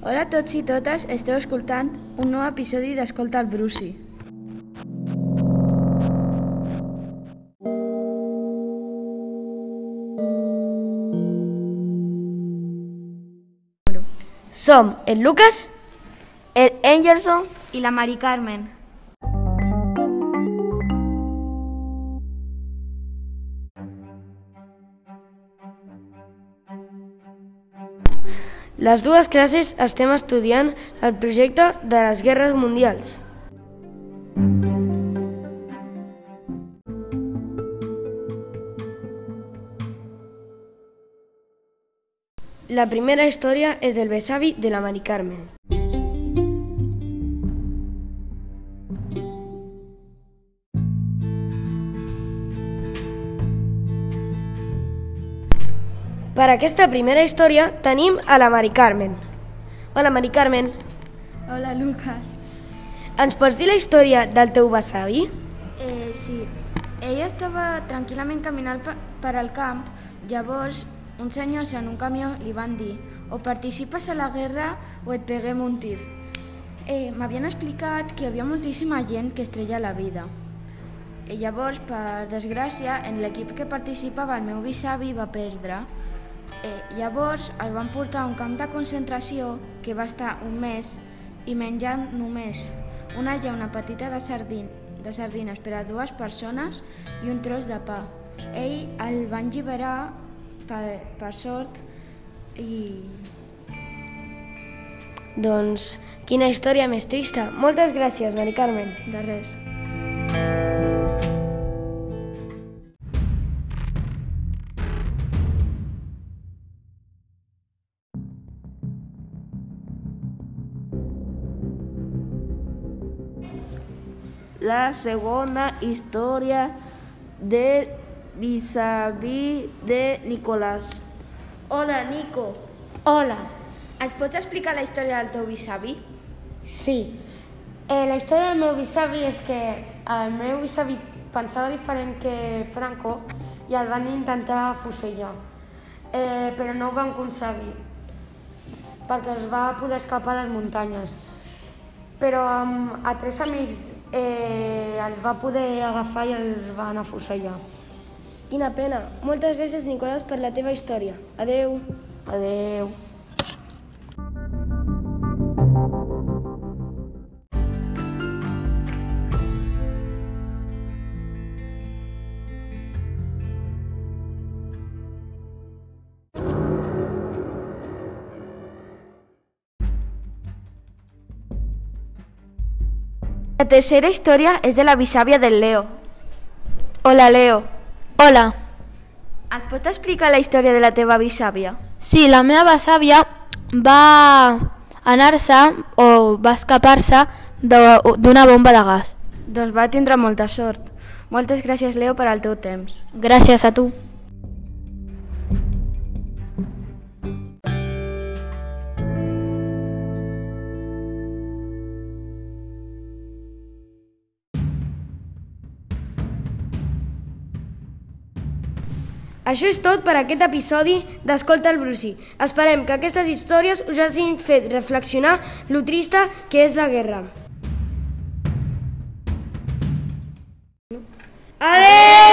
Hola a tots i totes, esteu escoltant un nou episodi d'Escolta el Bruci. Som el Lucas, el Angelson I la Mari Carmen. Les dues classes estem estudiant el projecte de les guerres mundials. La primera història és del besavi de la Mari Carmen. Per aquesta primera història tenim a la Mari Carmen. Hola, Mari Carmen. Hola, Lucas. Ens pots dir la història del teu besavi? Eh, sí. Ella estava tranquil·lament caminant per, al camp, llavors uns senyors en un camió li van dir o participes a la guerra o et peguem un tir. Eh, M'havien explicat que hi havia moltíssima gent que es treia la vida. I llavors, per desgràcia, en l'equip que participava el meu bisavi va perdre. Eh, llavors el van portar a un camp de concentració que va estar un mes i menjant només una llauna petita de, sardin, de sardines per a dues persones i un tros de pa. Ell el van alliberar per, per sort i... Doncs quina història més trista. Moltes gràcies, Mari Carmen. de res. La segona història del vis-a-vis de Nicolás. Hola, Nico. Hola, ens pots explicar la història del teu bisavi? Sí. Eh, la història del meu bisavi és que el meu bisavi pensava diferent que Franco i el van intentar fusellar, eh, però no ho van aconseguir perquè es va poder escapar a les muntanyes. Però amb, a tres amics eh, els va poder agafar i els van afusellar. Quina pena. Moltes gràcies, Nicolás, per la teva història. Adeu. Adeu. La tercera història és de la bisàvia del Leo. Hola, Leo. Hola. Ens pots explicar la història de la teva bisàvia? Sí, la meva besàvia va anar-se o va escapar-se d'una bomba de gas. Doncs va tindre molta sort. Moltes gràcies, Leo, per al teu temps. Gràcies a tu. Això és tot per aquest episodi d'Escolta el Brucí. Esperem que aquestes històries us hagin fet reflexionar lo trista que és la guerra. Adeu!